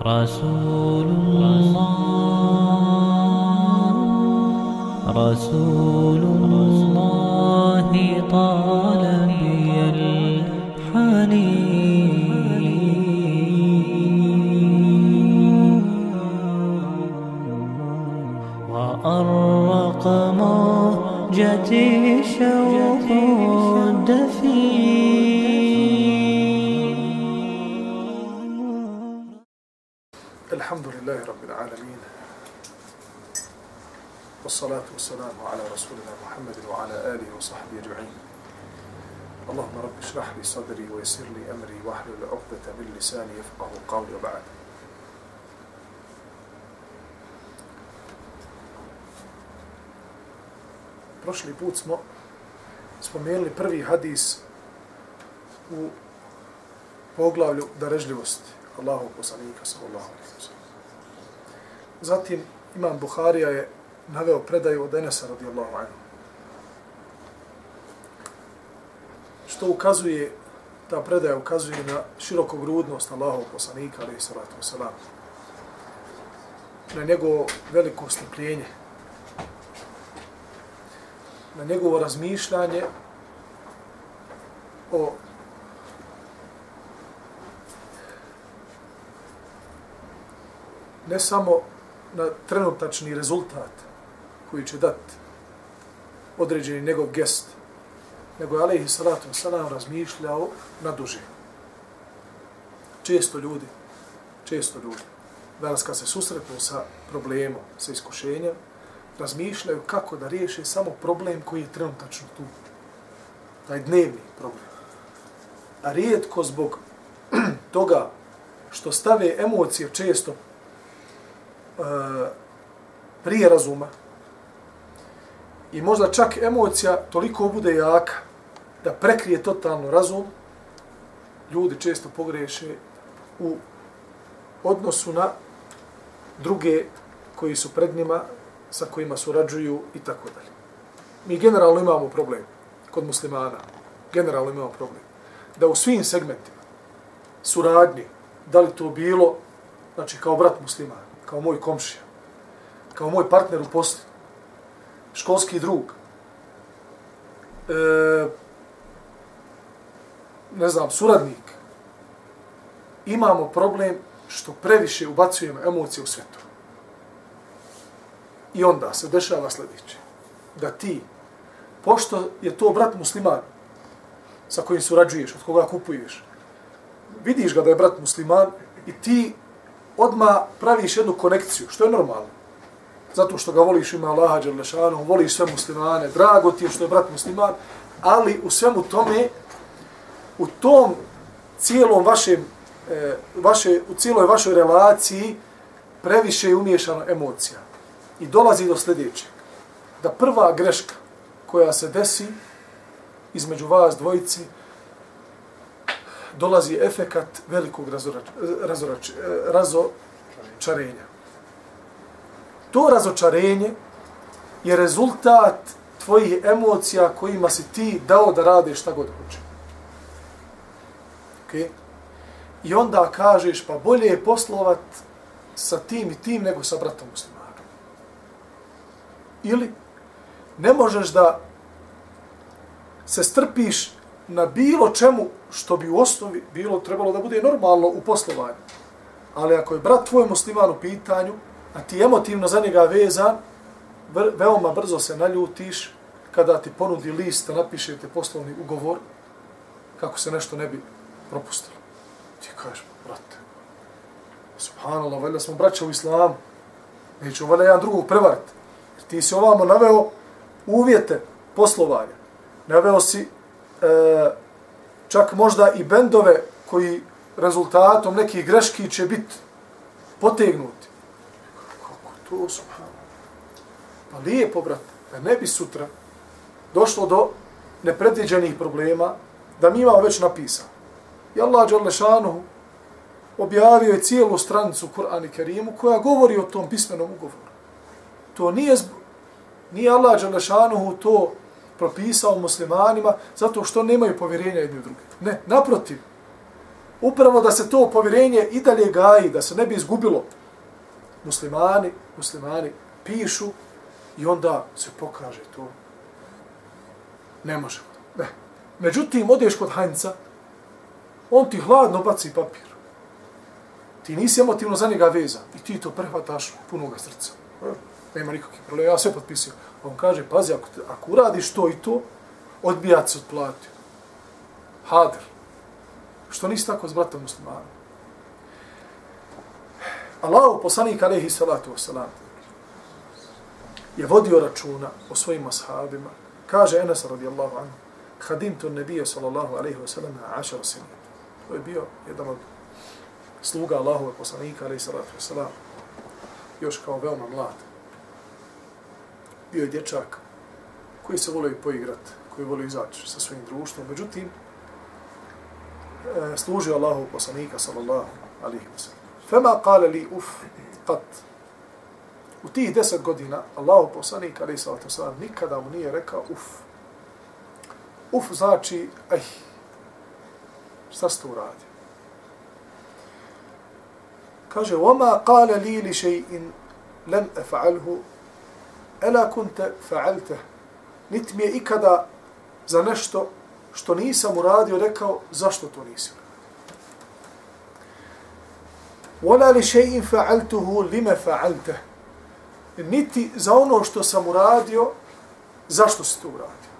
رسول الله رسول الله طال بي الحنين. وأرق موجتي شوق رسولنا محمد وعلى آله وصحبه أجمعين اللهم رب اشرح لي صدري ويسر لي أمري واحلل عقدة من لساني يفقه قولي وبعد Prošli put smo spomenuli prvi hadis u poglavlju darežljivosti Allahu poslanika sallallahu alejhi ve sellem. Zatim Imam Buharija je naveo predaju od Enesa radijallahu anhu. Što ukazuje, ta predaja ukazuje na širokogrudnost Allahov Allahovog poslanika alejhi salatu wasalam, Na njegovo veliko strpljenje. Na njegovo razmišljanje o ne samo na trenutačni rezultat koji će dati određeni njegov gest, nego je alaihi Salatu wasalam razmišljao na duže. Često ljudi, često ljudi, danas kad se susretnu sa problemom, sa iskušenjem, razmišljaju kako da riješe samo problem koji je trenutačno tu. Taj dnevni problem. A rijetko zbog toga što stave emocije često e, prije razuma i možda čak emocija toliko bude jaka da prekrije totalno razum, ljudi često pogreše u odnosu na druge koji su pred njima, sa kojima surađuju i tako dalje. Mi generalno imamo problem kod muslimana. Generalno imamo problem. Da u svim segmentima suradnje, da li to bilo, znači kao brat musliman, kao moj komšija, kao moj partner u poslu, školski drug, e, ne znam, suradnik, imamo problem što previše ubacujemo emocije u svetu. I onda se dešava sljedeće. Da ti, pošto je to brat musliman sa kojim surađuješ, od koga kupuješ, vidiš ga da je brat musliman i ti odma praviš jednu konekciju, što je normalno. Zato što ga voliš ima Allaha Đerlešanu, voliš sve muslimane, drago ti je što je brat musliman, ali u svemu tome, u tom cijelom vašem, e, vaše, u cijeloj vašoj relaciji previše je umiješana emocija. I dolazi do sljedećeg. Da prva greška koja se desi između vas dvojici, dolazi efekat velikog razorač, razorač, razočarenja. To razočarenje je rezultat tvojih emocija kojima si ti dao da radiš šta god hoće. Okay? I onda kažeš, pa bolje je poslovat sa tim i tim nego sa bratom muslimanom. Ili ne možeš da se strpiš na bilo čemu što bi u osnovi bilo trebalo da bude normalno u poslovanju. Ali ako je brat tvoj musliman u pitanju, a ti emotivno za njega vezan, veoma brzo se naljutiš kada ti ponudi list da napišete poslovni ugovor kako se nešto ne bi propustilo. Ti kažeš, brate, subhanallah, valjda smo braća u islamu, neću valjda jedan drugog prevariti. Jer ti si ovamo naveo uvjete poslovanja. Naveo si e, čak možda i bendove koji rezultatom nekih greški će biti potegnuti. Kako to, subhano? Pa lijepo, brat, da ne bi sutra došlo do nepredviđenih problema, da mi imamo već napisano. I Allah Đalešanu objavio je cijelu stranicu Kur'an Kerimu koja govori o tom pismenom ugovoru. To nije, nije Allah Đalešanu to propisao muslimanima zato što nemaju povjerenja jedni u druge. Ne, naprotiv. Upravo da se to povjerenje i dalje gaji, da se ne bi izgubilo. Muslimani, muslimani pišu i onda se pokaže to. Ne možemo. Ne. Međutim, odeš kod Hajnca, on ti hladno baci papir. Ti nisi emotivno za njega vezan i ti to prehvataš punoga srca. Nema nikakvih problema, ja sve potpisio. On kaže, pazi, ako, ako uradiš to i to, odbijat se od plati. Hader. Što nisi tako s bratom muslimanom? Allahu poslanik alejhi salatu vesselam je vodio računa o svojim ashabima. Kaže Enes radijallahu anhu, hadim tu nebije sallallahu alaihi ve na ašar sinu. To je bio jedan od sluga Allahove poslanika alaihi salatu wasalam. Još kao veoma mlad. Bio je dječak koji se volio poigrati, koji volio izaći sa svojim društvom. Međutim, e, služio Allahu poslanika sallallahu alaihi sellem. Fema kale li uf, kat. U tih deset godina Allahu poslanik, ali sallatu sallam, nikada mu nije rekao uf. Uf znači, ej, šta ste uradio? Kaže, وما قال لي لشيء لم أفعله ألا كنت فعلته niti mi je ikada za nešto što nisam uradio rekao zašto to nisi uradio. ولا لشيء فعلته لما فعلته niti za ono što sam uradio zašto si to uradio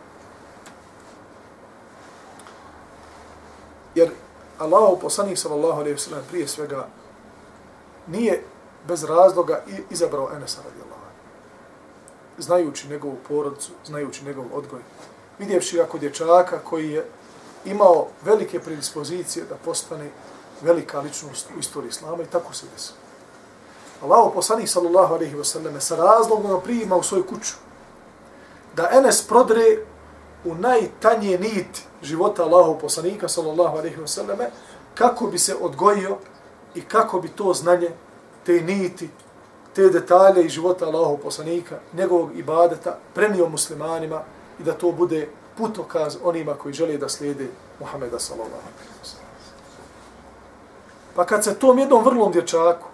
jer Allah poslanik sallallahu alejhi ve sellem prije svega nije bez razloga izabrao Enesa radijallahu znajući njegovu porodicu, znajući njegov odgoj, vidjevši ga kod dječaka koji je imao velike predispozicije da postane velika ličnost u istoriji Islama i tako se desilo. Allahu poslanik sallallahu alaihi wa sallam sa razlogom ga u svoju kuću da Enes prodre u najtanje nit života Allahu poslanika sallallahu alaihi wa sallam kako bi se odgojio i kako bi to znanje te niti te detalje iz života Allahu poslanika njegovog ibadeta prenio muslimanima i da to bude putokaz onima koji žele da slijede Muhameda sallallahu alaihi wa sallam. Pa kad se tom jednom vrlom dječaku,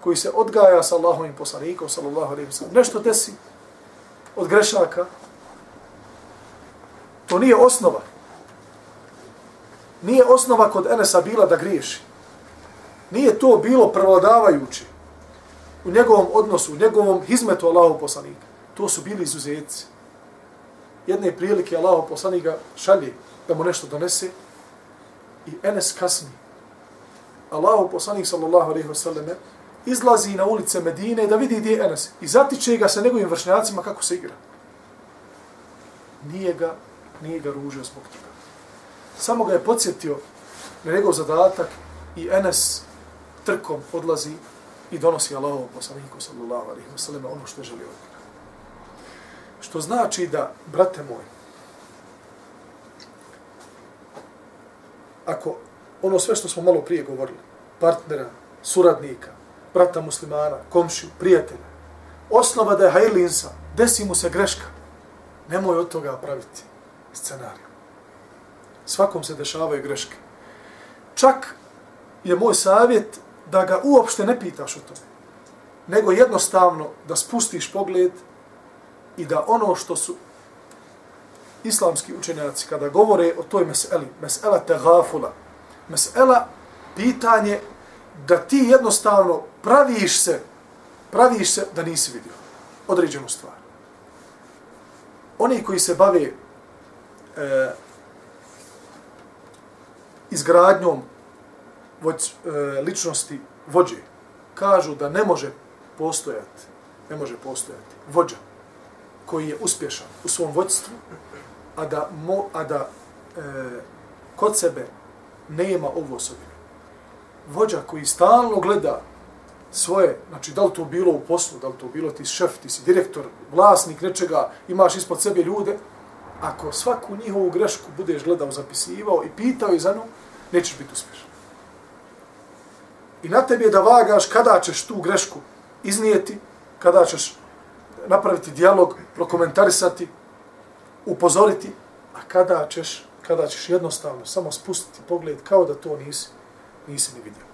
koji se odgaja sa Allahovim poslanikom, sallallahu alaihi wa sallam, nešto desi od grešaka, to nije osnova. Nije osnova kod Enesa bila da griješi. Nije to bilo prevladavajuće u njegovom odnosu, u njegovom hizmetu Allahu poslanika. To su bili izuzetci. Jedne prilike Allahu poslanika šalje da mu nešto donese i Enes kasni Allahu poslanik sallallahu alejhi ve selleme izlazi na ulice Medine da vidi gdje je Enes i zatiče ga sa njegovim vršnjacima kako se igra. Nije ga, nije ga ružio zbog toga. Samo ga je podsjetio na njegov zadatak i Enes trkom odlazi i donosi Allahu poslaniku sallallahu alejhi ve sallam ono što želi od njega. Što znači da, brate moj, ako ono sve što smo malo prije govorili, partnera, suradnika, brata muslimana, komšiju, prijatelja. Osnova da je hajli insan, desi mu se greška, nemoj od toga praviti scenariju. Svakom se dešavaju greške. Čak je moj savjet da ga uopšte ne pitaš o tome, nego jednostavno da spustiš pogled i da ono što su islamski učenjaci kada govore o toj meseli, mesela tegafula, mesela pitanje da ti jednostavno praviš se, praviš se da nisi vidio određenu stvar. Oni koji se bave e, izgradnjom vođ, e, ličnosti vođe, kažu da ne može postojati, ne može postojati vođa koji je uspješan u svom vođstvu, a da, mo, a da e, kod sebe nema ovu osobinu. Vođa koji stalno gleda svoje, znači da li to bilo u poslu, da li to bilo ti šef, ti si direktor, vlasnik nečega, imaš ispod sebe ljude, ako svaku njihovu grešku budeš gledao, zapisivao i pitao i za nju, nećeš biti uspješan. I na tebi je da vagaš kada ćeš tu grešku iznijeti, kada ćeš napraviti dijalog, prokomentarisati, upozoriti, a kada ćeš kada ćeš jednostavno samo spustiti pogled kao da to nisi, nisi ni vidio.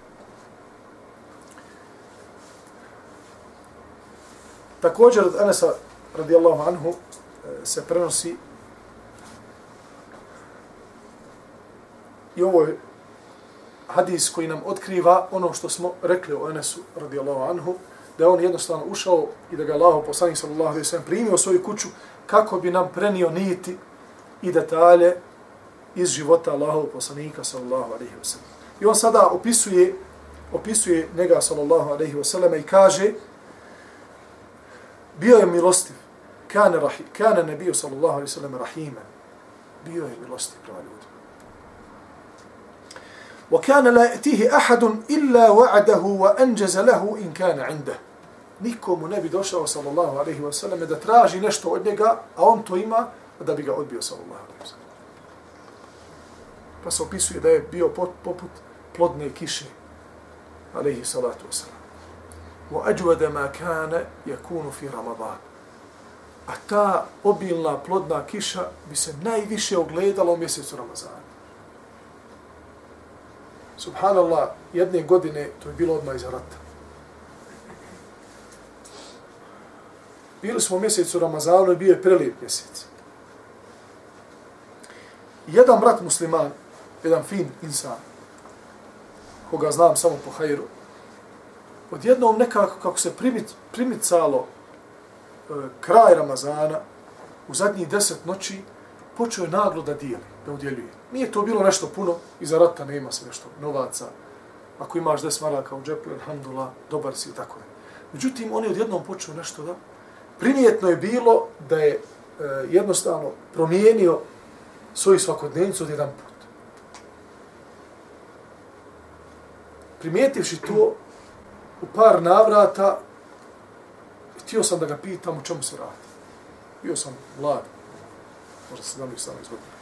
Također od Anasa radijallahu anhu eh, se prenosi i ovo je hadis koji nam otkriva ono što smo rekli o Enesu radijallahu anhu, da je on jednostavno ušao i da ga Allah poslanik sallallahu alejhi ve sellem primio u svoju kuću kako bi nam prenio niti i detalje iz života Allahov poslanika sallallahu alejhi ve sellem. I on sada opisuje opisuje njega sallallahu alejhi ve sellem i kaže bio je milostiv. Kana rahim, kana nabiju sallallahu alejhi ve sellem rahima. Bio je milostiv prema ljudima. وكان لا يأتيه أحد إلا وعده وأنجز له إن كان عنده nikomu ne bi došao sallallahu alejhi ve sellem da traži nešto od njega, a on to ima, da bi ga odbio sallallahu alejhi ve sellem. Pa se opisuje da je bio poput plodne kiše alaihi salatu wasalam. sellem. Wa ajwada ma kana yakunu fi ramadan. A ta obilna plodna kiša bi se najviše ogledala u mjesecu Ramazana. Subhanallah, jedne godine, to je bilo odmah iza rata. Bili smo u mjesecu Ramazanu i bio je prelijep mjesec. Jedan brat musliman, jedan fin insan, koga znam samo po hajru, odjednom nekako kako se primit, primicalo e, kraj Ramazana, u zadnjih deset noći, počeo je naglo da dijeli, da udjeljuje. Nije to bilo nešto puno, iza rata nema se nešto novaca. Ako imaš des maraka u džepu, alhamdulillah, dobar si i tako je. Međutim, on je odjednom počeo nešto da primijetno je bilo da je e, jednostavno promijenio svoju svakodnevnicu od jedan put. Primijetivši to u par navrata, htio sam da ga pitam u čemu se radi. Bio sam mlad, možda se znam godina.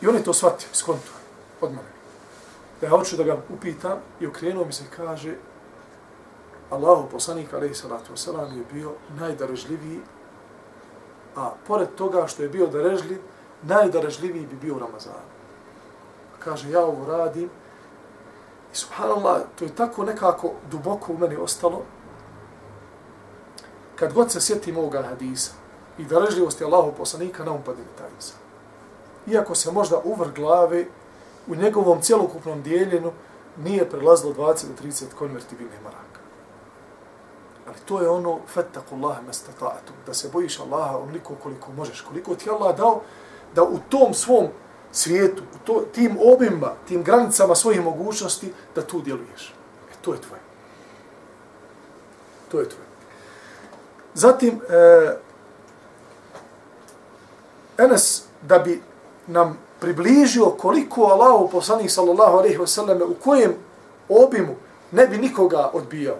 I on je to shvatio, iskontuo, od mene. Da ja hoću da ga upitam i okrenuo mi se i kaže Allahu poslanik alejhi salatu wasalam, je bio najdarežljiviji a pored toga što je bio darežljiv najdarežljiviji bi bio Ramazan. Kaže ja ovo radim i subhanallah to je tako nekako duboko u meni ostalo kad god se sjetim ovoga hadisa i darežljivosti Allahu poslanika na umpade mi taj insan. Iako se možda uvr glave u njegovom cjelokupnom dijeljenu nije prelazilo 20 do 30 konvertibilnih maraka. Ali to je ono fattakullaha mastata'atum, da se bojiš Allaha onoliko koliko možeš, koliko ti Allah dao da u tom svom svijetu, u to, tim obima, tim granicama svojih mogućnosti, da tu djeluješ. E, to je tvoje. To je tvoje. Zatim, e, Enes, da bi nam približio koliko Allah u poslanih sallallahu alaihi wa sallam, u kojem obimu ne bi nikoga odbijao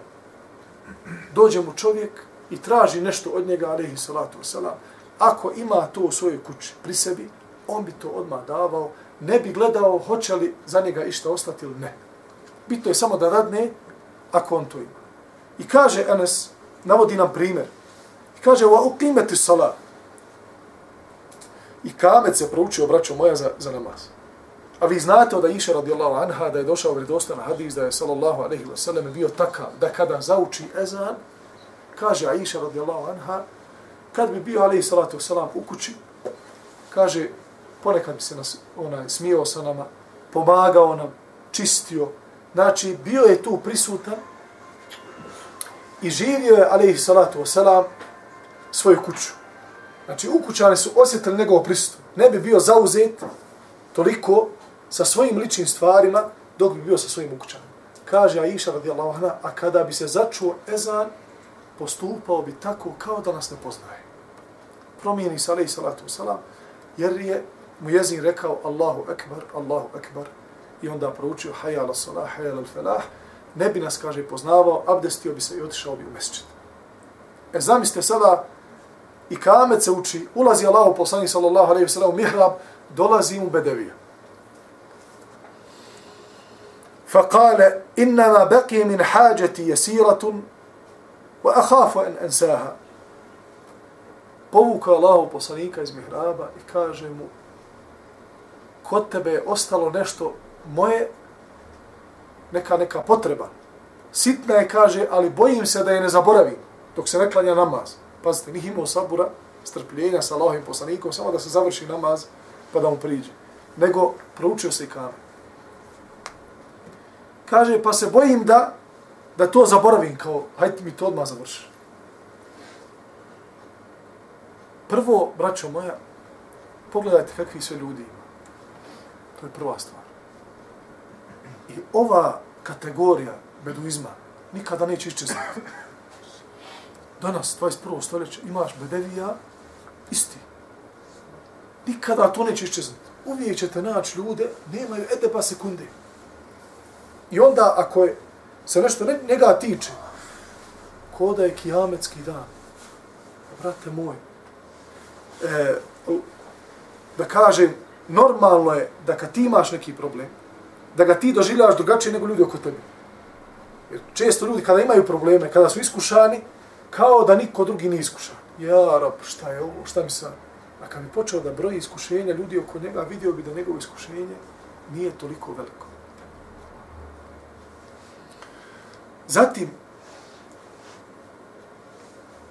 dođe mu čovjek i traži nešto od njega, alaihi salatu wasalam, ako ima to u svojoj kući pri sebi, on bi to odmah davao, ne bi gledao hoće li za njega išta ostati ili ne. Bitno je samo da radne ako on to ima. I kaže Enes, navodi nam primjer, i kaže, wa uqimeti salat. I kamet se proučio, braćo moja, za, za namaz. A vi znate od Aisha radijallahu anha da je došao vredostan hadis da je sallallahu alaihi wa sallam bio takav da kada zauči ezan, kaže Aisha radijallahu anha, kad bi bio alaihi salatu wa u kući, kaže, ponekad bi se nas, onaj, smio sa nama, pomagao nam, čistio, znači bio je tu prisutan i živio je alaihi salatu wasalam, svoju kuću. Znači, ukućani su osjetili njegovo prisutu. Ne bi bio zauzet toliko sa svojim ličnim stvarima dok bi bio sa svojim ukućanima. Kaže Aisha radijallahu anha, a kada bi se začuo ezan, postupao bi tako kao da nas ne poznaje. Promijeni se alaih salatu wasalam, jer je mu jezin rekao Allahu akbar, Allahu akbar, i onda proučio hayya ala salah, hayya ala falah, ne bi nas, kaže, poznavao, abdestio bi se i otišao bi u mesčit. E zamislite sada, i kamet se uči, ulazi Allahu poslani sallallahu alaihi wa sallam u mihrab, dolazi mu bedevija. فقال إنما بقي من حاجتي يسيرة وأخاف أن أنساها povuka Allahu poslanika iz mihraba i kaže mu kod tebe je ostalo nešto moje, neka, neka potreba. Sitna je, kaže, ali bojim se da je ne zaboravim dok se ne klanja namaz. Pazite, nije imao sabura, strpljenja sa Allahovim poslanikom, samo da se završi namaz pa da mu priđe. Nego proučio se i kame. Kaže, pa se bojim da da to zaboravim, kao, hajde mi to odmah završi. Prvo, braćo moja, pogledajte kakvi sve ljudi ima. To je prva stvar. I ova kategorija beduizma nikada neće iščezati. Danas, 21. stoljeće, imaš bedevija, isti. Nikada to neće iščezati. Uvijek ćete naći ljude, nemaju ede pa sekunde. I onda, ako je, se nešto ne, njega tiče, ko da je kijametski dan, brate moj, e, da kažem, normalno je da kad ti imaš neki problem, da ga ti doživljavaš drugačije nego ljudi oko tebe. Jer često ljudi kada imaju probleme, kada su iskušani, kao da niko drugi nije iskušan. Ja, rab, šta je ovo, šta mi sam? A kad bi počeo da broji iskušenja ljudi oko njega, vidio bi da njegovo iskušenje nije toliko veliko. Zatim,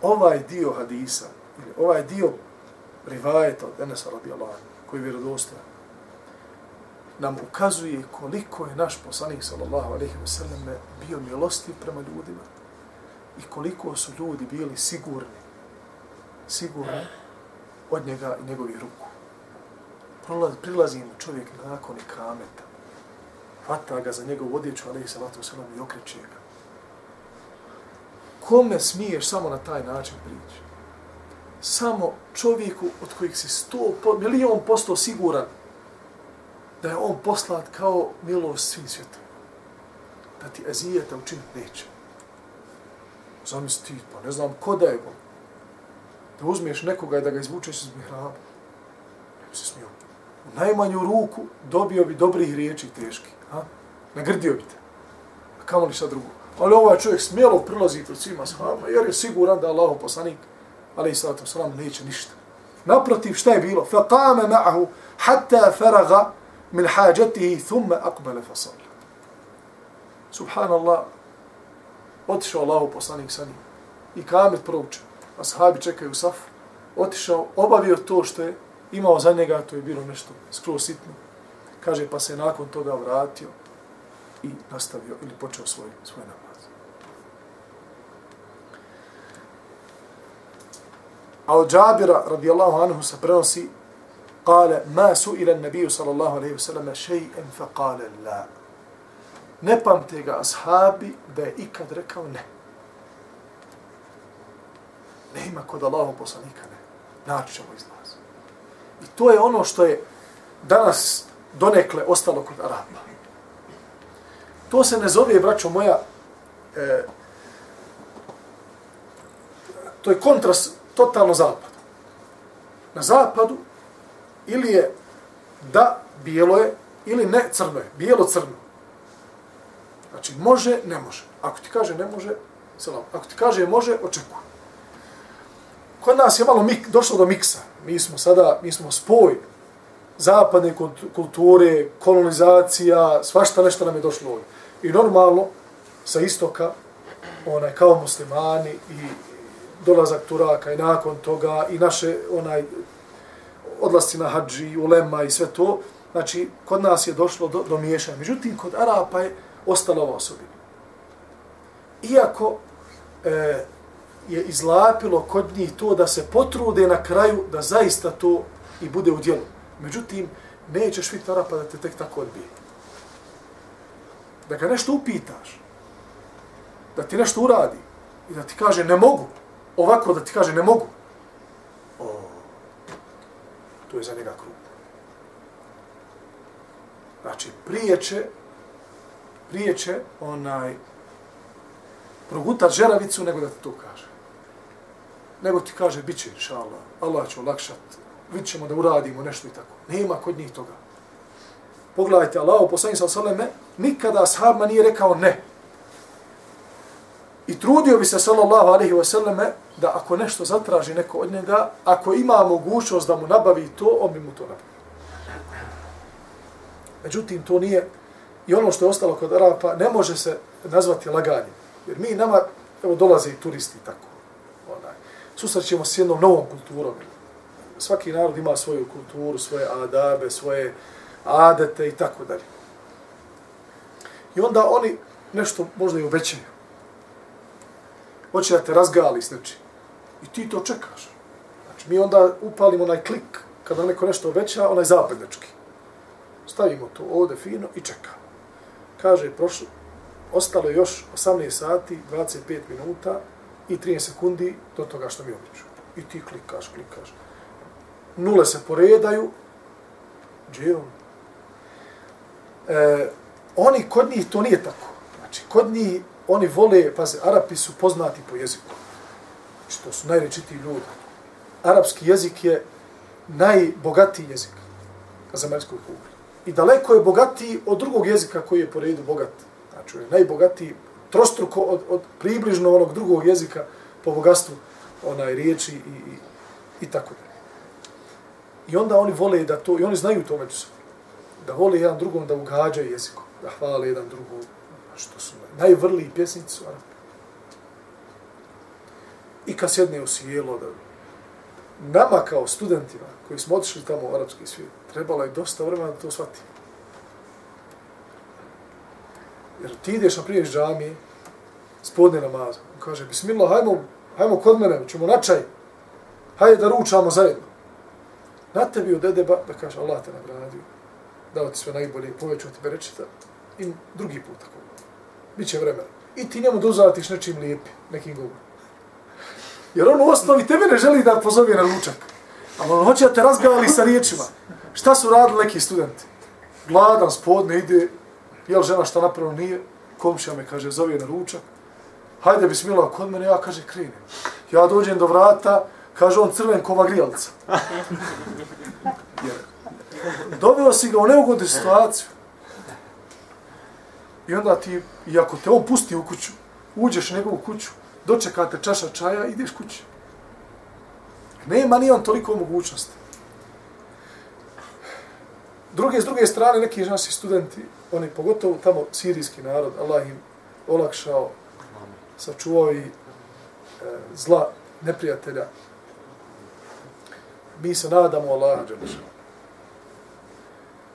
ovaj dio hadisa, ovaj dio rivajeta od Enesa radijallahu koji je vjerodostojan, nam ukazuje koliko je naš poslanik sallallahu alejhi ve sellem bio milostiv prema ljudima i koliko su ljudi bili sigurni sigurni od njega i njegovih ruku. Prolaz, prilazi mu čovjek nakon i kameta, hvata ga za njegov odjeću, ali se salatu selam i okreće ga. Kome smiješ samo na taj način prići? Samo čovjeku od kojih si sto, milion posto siguran da je on poslat kao milost svim svijetom. Da ti azijeta učiniti neće. Zamisli ti, pa ne znam ko da je bo. Da uzmeš nekoga i da ga izvučeš iz mihraba. Ne bi se smio. U najmanju ruku dobio bi dobrih riječi teški. Ha? Nagrdio bi te. A kamo li sad drugo? Ali ovaj čovjek smjelo prilazi pred svima shabama jer je siguran da je Allah poslanik ali sallatu sallam neće ništa. Naprotiv, šta je bilo? Faqame ma'ahu hatta faraga min hađatihi thumme akbele fasal. Subhanallah, otišao Allahu poslanik sa njim i kamet proučio. Ashabi čekaju saf, otišao, obavio to što je imao za njega, to je bilo nešto skroz sitno. Kaže, pa se nakon toga vratio i nastavio ili počeo svoj, svoj namaz. A od Džabira, radijallahu anhu, se prenosi قال ما سئل النبي صلى الله عليه وسلم شيئا فقال لا ne pamte ga ashabi da je ikad rekao ne. Ne ima kod Allahom poslanika ne. Naći ćemo izlaz. I to je ono što je danas donekle ostalo kod Araba. To se ne zove, braćo moja, e, to je kontrast totalno zapadu. Na zapadu ili je da bijelo je ili ne crno je, bijelo crno. Znači može, ne može. Ako ti kaže ne može, selam. Ako ti kaže može, očekuj. Kod nas je malo mik, došlo do miksa. Mi smo sada, mi smo spoj zapadne kulture, kolonizacija, svašta nešto nam je došlo ovdje. I normalno, sa istoka, onaj, kao muslimani i dolazak Turaka i nakon toga i naše onaj odlasci na hađi, ulema i sve to, znači, kod nas je došlo do, do miješanja. Međutim, kod Arapa je ostalo ova osobina. Iako e, je izlapilo kod njih to da se potrude na kraju da zaista to i bude u djelu. Međutim, nećeš vidjeti Arapa da te tek tako odbije. Da ga nešto upitaš, da ti nešto uradi i da ti kaže ne mogu, ovako da ti kaže ne mogu, to je za njega krug. Znači, prijeće, prijeće onaj, progutat žeravicu nego da ti to kaže. Nego ti kaže, bit će, inša Allah, Allah će olakšat, vidit ćemo da uradimo nešto i tako. Nema kod njih toga. Pogledajte, Allah, poslani sa osaleme, nikada ashabima nije rekao ne. I trudio bi se, sallallahu alaihi wa sallame, da ako nešto zatraži neko od njega, ako ima mogućnost da mu nabavi to, on bi mu to nabavi. Međutim, to nije I ono što je ostalo kod Arapa ne može se nazvati laganjem. Jer mi nama, evo, dolaze i turisti tako. Onaj, susrećemo s jednom novom kulturom. Svaki narod ima svoju kulturu, svoje adabe, svoje adete i tako dalje. I onda oni nešto možda i obećaju. Hoće da te razgali s nečim. I ti to čekaš. Znači, mi onda upalimo onaj klik, kada neko nešto obeća, onaj zapadnički. Stavimo to ovde fino i čekamo. Kaže, prošlo, ostalo je još 18 sati, 25 minuta i 30 sekundi do toga što mi običu. I ti klikaš, klikaš. Nule se poredaju. Gdje on? E, oni, kod njih to nije tako. Znači, kod njih oni vole, pazi, Arapi su poznati po jeziku. Znači, to su najrečitiji ljudi. Arapski jezik je najbogatiji jezik na zemaljskoj kugli. I daleko je bogatiji od drugog jezika koji je po redu bogat. Znači, je najbogatiji, trostruko od, od približno onog drugog jezika po bogatstvu onaj riječi i, i, i tako da. I onda oni vole da to, i oni znaju to među sobom, da vole jedan drugom da ugađaju jezikom, da hvale jedan drugom, što su najvrliji pjesnici su Arapi. I kad sjedne u sjelo, da nama kao studentima koji smo otišli tamo u arapski svijet, trebalo je dosta vremena da to shvatimo. Jer ti ideš na prije džamije, spodne namaza, on kaže, bismillah, hajmo, hajmo kod mene, ćemo na čaj, hajde da ručamo zajedno. Na tebi od edeba, da kaže, Allah te nagradio, dao ti sve najbolje, povećao ti berečita, i drugi put tako. Biće vremena. I ti njemu dozvatiš nečim lijepim, nekim govorom. Jer on u osnovi tebe ne želi da pozove na ručak. Ali on hoće da te razgavali sa riječima. Šta su radili neki studenti? Gladan, spodne, ide, jel žena šta napravo nije, komšija me kaže, zove na ručak. Hajde, bismila, kod mene, ja kaže, krenem. Ja dođem do vrata, kaže on crven kova grijalca. Jer, doveo si ga u neugodnu situaciju. I onda ti, i ako te on pusti u kuću, uđeš u njegovu kuću, dočekate čaša čaja, ideš kući. Nema ni on toliko mogućnosti. Druge, s druge strane, neki naši studenti, oni pogotovo tamo sirijski narod, Allah im olakšao, sačuvao i e, zla neprijatelja. Mi se nadamo Allah,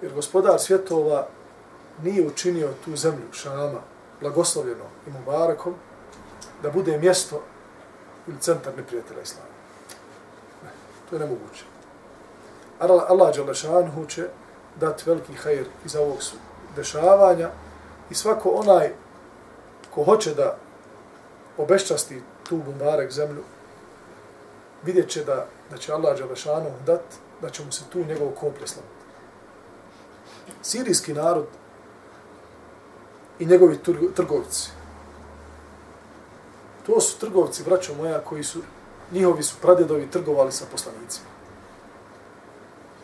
jer gospodar svjetova nije učinio tu zemlju, Šama, blagoslovljeno i Mubarakom, da bude mjesto ili centar neprijatelja Islama. Ne, to je nemoguće. Allah Đalešanhu će dati veliki hajr iz ovog dešavanja i svako onaj ko hoće da obeščasti tu Mubarak zemlju, vidjet će da, da će Allah Đalešanhu dat, da će mu se tu njegov komplje slaviti. Sirijski narod i njegovi trgovci, To su trgovci, braćo moja, koji su, njihovi su pradedovi trgovali sa poslanicima.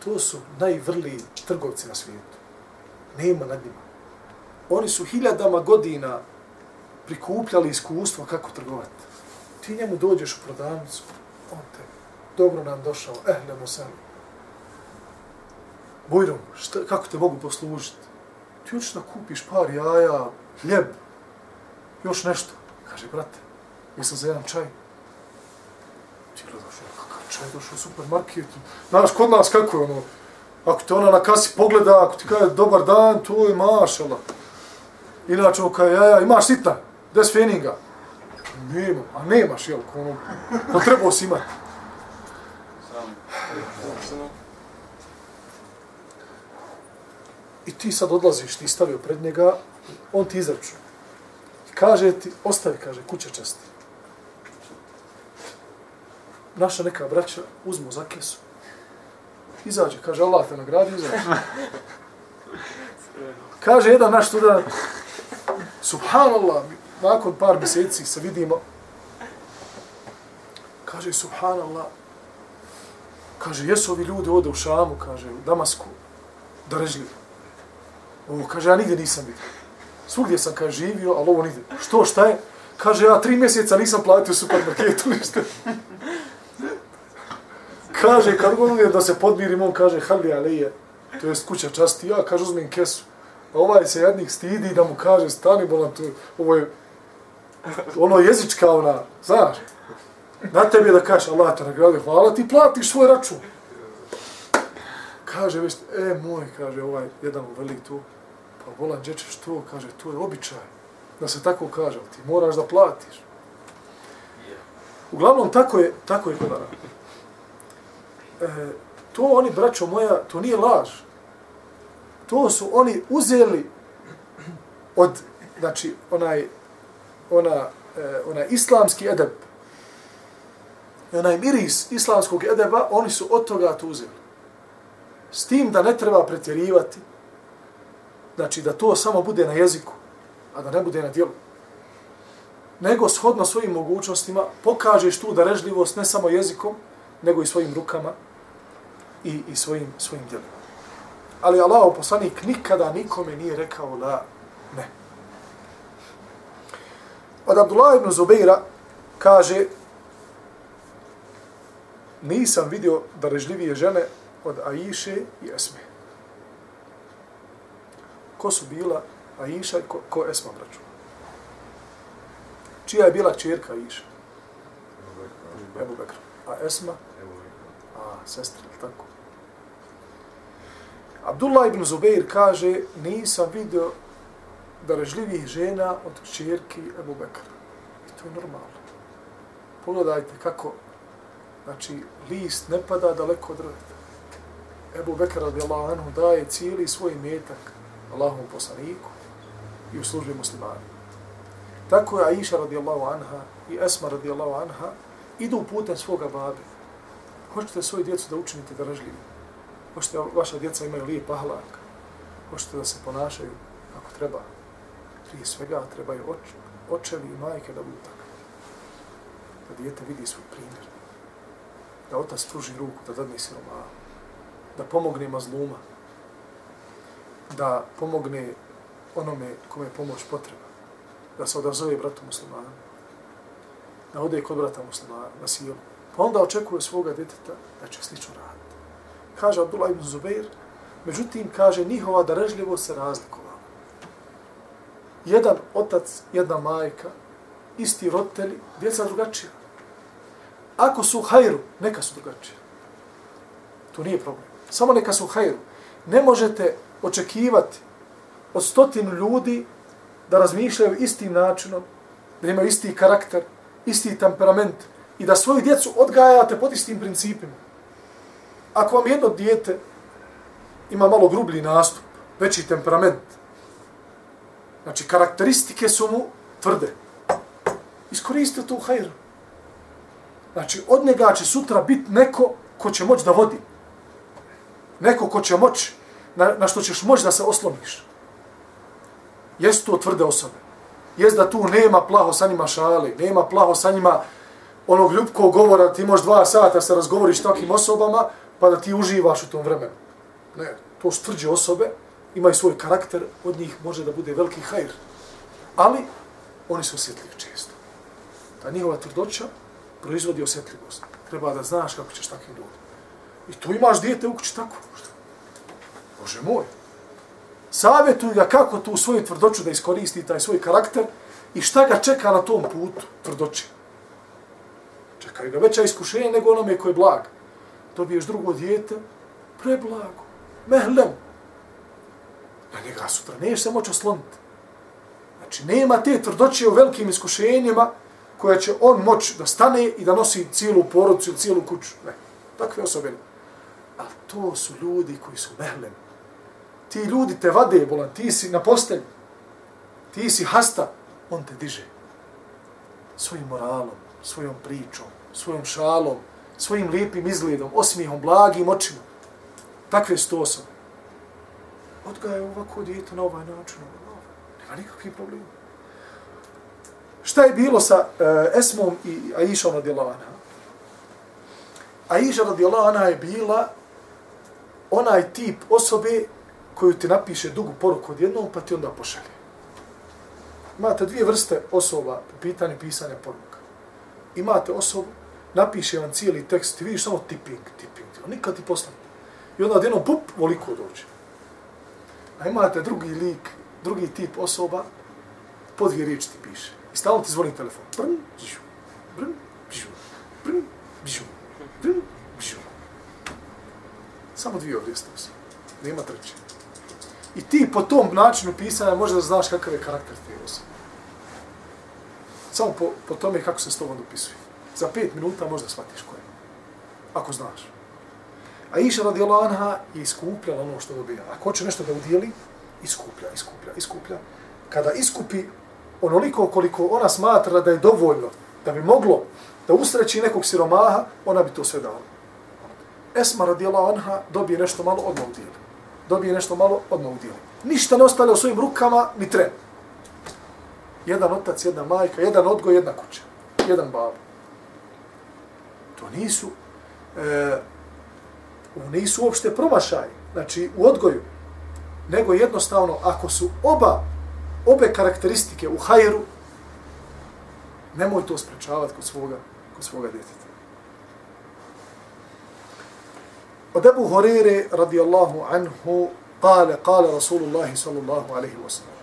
To su najvrliji trgovci na svijetu. Nema nad njima. Oni su hiljadama godina prikupljali iskustvo kako trgovati. Ti njemu dođeš u prodavnicu, on te, dobro nam došao, ehle sam. Bujrom, šta, kako te mogu poslužiti? Ti hoćeš da kupiš par jaja, hljeb, još nešto. Kaže, brate, Jesam za jedan čaj. Ti gledaš, ono, kakav čaj došao u supermarket. Znaš, kod nas kako je ono, ako te ona na kasi pogleda, ako ti kaže dobar dan, to je mašala. Inače, ono kaže, jaja, imaš sitna, des feninga. Nema, a nemaš, jel, ono, to trebao si imati. I ti sad odlaziš, ti stavio pred njega, on ti izraču. I kaže ti, ostavi, kaže, kuća časti naša neka braća uzmu za kesu. Izađe, kaže, Allah te nagradi, izađe. Kaže jedan naš student, subhanallah, nakon par mjeseci se vidimo, kaže, subhanallah, kaže, jesu ovi ljudi ovdje u Šamu, kaže, u Damasku, držljivi. Ovo, kaže, ja nigdje nisam vidio. Svugdje sam, kaže, živio, ali ovo nigdje. Što, šta je? Kaže, ja tri mjeseca nisam platio supermarketu, ništa kaže, kad god da se podmirim, on kaže, hali alije, to jest kuća časti, ja kaže, uzmem kesu, A ovaj se jednik stidi da mu kaže, stani bolan tu, ovo je ono jezička ona, znaš. Na tebi da kažeš, Allah te nagradi, hvala ti, platiš svoj račun. Kaže, već, e, moj, kaže, ovaj, jedan velik tu, pa bolan, gdje što, to, kaže, to je običaj. Da se tako kaže, ti moraš da platiš. Uglavnom, tako je, tako je kod Araba. E, to oni, braćo moja, to nije laž. To su oni uzeli od, znači, onaj, ona, e, onaj islamski edeb, onaj miris islamskog edeba, oni su od toga to uzeli. S tim da ne treba pretjerivati, znači da to samo bude na jeziku, a da ne bude na dijelu. Nego shodno svojim mogućnostima pokažeš tu darežljivost ne samo jezikom, nego i svojim rukama i, i svojim, svojim djelima. Ali Allah poslanik nikada nikome nije rekao da ne. Od Abdullah ibn Zubeira kaže nisam vidio darežljivije žene od Aiše i Esme. Ko su bila Aisha i ko, ko Esma braću? Čija je bila čerka Aisha? Ebu Bekr. A Esma? A, sestra, tako? Abdullah ibn Zubeir kaže, nisam vidio darežljivih žena od čerki Ebu Bekr. I to je normalno. Pogledajte kako, znači, list ne pada daleko od drveta. Ebu Bekr radijallahu anhu daje cijeli svoj metak Allahom poslaniku i u službi muslimani. Tako je Aisha radijallahu anha i Esma radijallahu anha idu putem svoga babe. Hoćete svoju djecu da učinite dražljivi. Hoćete da vaša djeca imaju lijep ahlak. Hoćete da se ponašaju kako treba. Prije svega trebaju oč, očevi i majke da budu takve. Da djete vidi svoj primjer. Da otac pruži ruku, da dadne siroma. Da pomogne mazluma. Da pomogne onome kome je pomoć potreba. Da se odazove bratu muslimana. Da ode kod brata muslimana na silu. Pa onda očekuje svoga djeteta da će slično raditi. Kaže Abdullah ibn Zubair, međutim, kaže, njihova darežljivost se razlikovala. Jedan otac, jedna majka, isti roditelji, djeca drugačija. Ako su u hajru, neka su drugačija. To nije problem. Samo neka su u hajru. Ne možete očekivati od stotinu ljudi da razmišljaju istim načinom, da imaju isti karakter, isti temperament i da svoju djecu odgajate pod istim principima. Ako vam jedno dijete ima malo grublji nastup, veći temperament, znači karakteristike su mu tvrde, iskoristite to u hajru. Znači, od njega će sutra biti neko ko će moći da vodi. Neko ko će moći, na, na što ćeš moći da se osloniš. Jesu to tvrde osobe. Jest da tu nema plaho sa njima šali, nema plaho sa njima onog ljubkog govora, ti možeš dva sata se razgovoriš s takvim osobama, pa da ti uživaš u tom vremenu. Ne, to su tvrđe osobe, imaju svoj karakter, od njih može da bude veliki hajr. Ali, oni su osjetljivi često. Ta njihova tvrdoća proizvodi osjetljivost. Treba da znaš kako ćeš takvim ljudima. I tu imaš dijete u kući tako. Bože moj. Savjetuj ga kako tu svoju tvrdoću da iskoristi taj svoj karakter i šta ga čeka na tom putu tvrdoće. Čekaju ga veća iskušenja nego onome koji je blag. Dobiješ drugo dijete, preblago, mehlem. Na njega sutra neš se moći osloniti. Znači, nema te tvrdoće u velikim iskušenjima koja će on moći da stane i da nosi cijelu porodcu ili cijelu kuću. Ne, takve osobe. Ali to su ljudi koji su mehlem. Ti ljudi te vade, bolan, ti si na postelji, ti si hasta, on te diže. Svojim moralom, svojom pričom, svojom šalom, svojim lijepim izgledom, osmijehom, blagim očima. Takve su to osobe. Odgaje ovako djete na ovaj način, ovaj, nema nikakvih problema. Šta je bilo sa uh, Esmom i Aishom radijallahu anha? Aisha radijallahu anha je bila onaj tip osobe koju ti napiše dugu poruku odjednom, pa ti onda pošalje. Imate dvije vrste osoba po pitanju pisanja poruka. Imate osobu, napiše vam cijeli tekst, ti vidiš samo tipping, tipping, on nikad ti poslani. I onda odjednom, pup, voliko dođe. A imate drugi lik, drugi tip osoba, po dvije riječi ti piše. I stalno ti zvoni telefon. Brn, bžu, brn, bžu, brn, bžu, brn, bžu. Samo dvije ovdje stavljaju. Nema treće. I ti po tom načinu pisanja možeš da znaš kakav je karakter te osobe. Samo po, po tome kako se s tobom dopisuje. Za pet minuta možda shvatiš ko je. Ako znaš. A Iša radijallahu anha je iskupljala ono što dobija. Ako hoće nešto da udijeli, iskuplja, iskuplja, iskuplja. Kada iskupi onoliko koliko ona smatra da je dovoljno, da bi moglo da usreći nekog siromaha, ona bi to sve dala. Esma radijallahu anha dobije nešto malo, odmah udijeli. Dobije nešto malo, odmah udjeli. Ništa ne ostale u svojim rukama, ni tren. Jedan otac, jedna majka, jedan odgoj, jedna kuća. Jedan babo. To nisu, e, nisu uopšte promašaj, znači u odgoju, nego jednostavno ako su oba, obe karakteristike u hajru, nemoj to sprečavati kod svoga, kod svoga djeteta. Od Ebu Horire radijallahu anhu قال قال رسول الله صلى الله عليه وسلم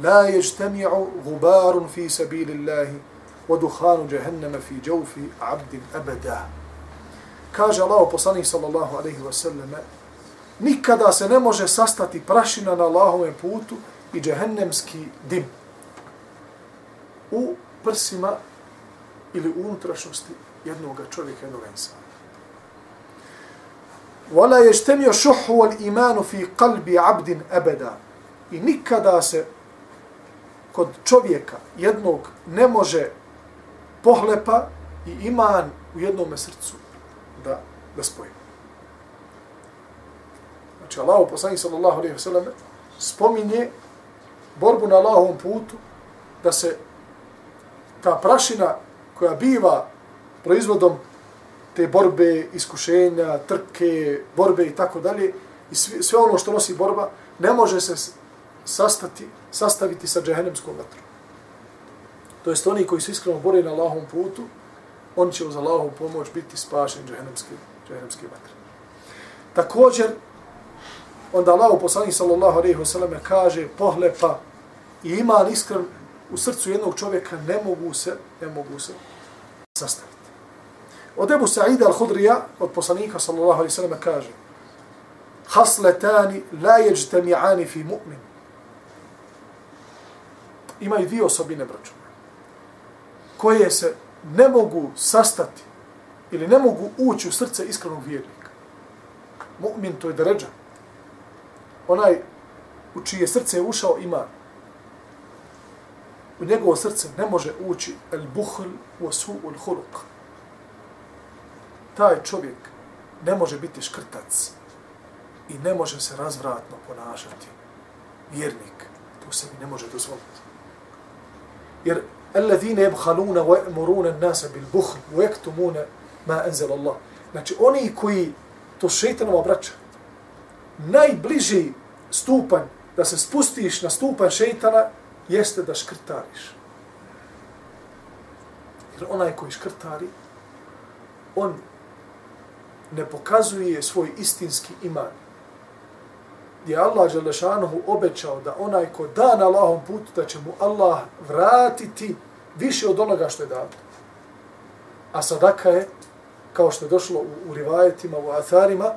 لا يجتمع غبار في سبيل الله ودخان جهنم في جوف عبد أبدا kaže Allah poslanik sallallahu alaihi wa sallam, nikada se ne može sastati prašina na Allahovem putu i džehennemski dim u prsima ili u unutrašnosti jednog čovjeka, jednog insana. Wala yajtami'u shuhhu wal imanu fi qalbi 'abdin abada. I nikada se kod čovjeka jednog ne može pohlepa i iman u jednom srcu da, da spoji. Znači, Allah, poslanik sallallahu alaihi wa sallam, spominje borbu na Allahovom putu, da se ta prašina koja biva proizvodom te borbe, iskušenja, trke, borbe i tako dalje, i sve, sve ono što nosi borba, ne može se sastati, sastaviti sa džehennemskom vatrom. To jest oni koji su iskreno bore na Allahovom putu, on će uz Allahovu pomoć biti spašen džehennemske, džehennemske vatre. Također, onda Allah poslanik sallallahu alejhi ve selleme kaže pohlepa i ima iskren u srcu jednog čovjeka ne mogu se ne mogu se sastaviti. Od Ebu Sa'ida al-Hudrija, od poslanika sallallahu alaihi sallam, kaže Hasletani la yajtami'ani fi mu'min. Ima dvije osobine, braću. koje se ne mogu sastati ili ne mogu ući u srce iskrenog vjernika. Mu'min to je deređa. Onaj u čije srce je ušao ima. U njegovo srce ne može ući el buhl wa su'ul huluk Taj čovjek ne može biti škrtac i ne može se razvratno ponašati. Vjernik to sebi ne može dozvoliti. Jer الذين يبخلون ويأمرون الناس بالبخل ويكتمون ما أنزل الله znači oni koji to šeitanom obraća najbliži stupanj da se spustiš na stupanj šeitana jeste da škrtariš jer onaj koji škrtari on ne pokazuje svoj istinski iman gdje Allah Đelešanohu obećao da onaj ko da na Allahom putu, da će mu Allah vratiti više od onoga što je dao. A sadaka je, kao što je došlo u, u rivajetima, u atharima,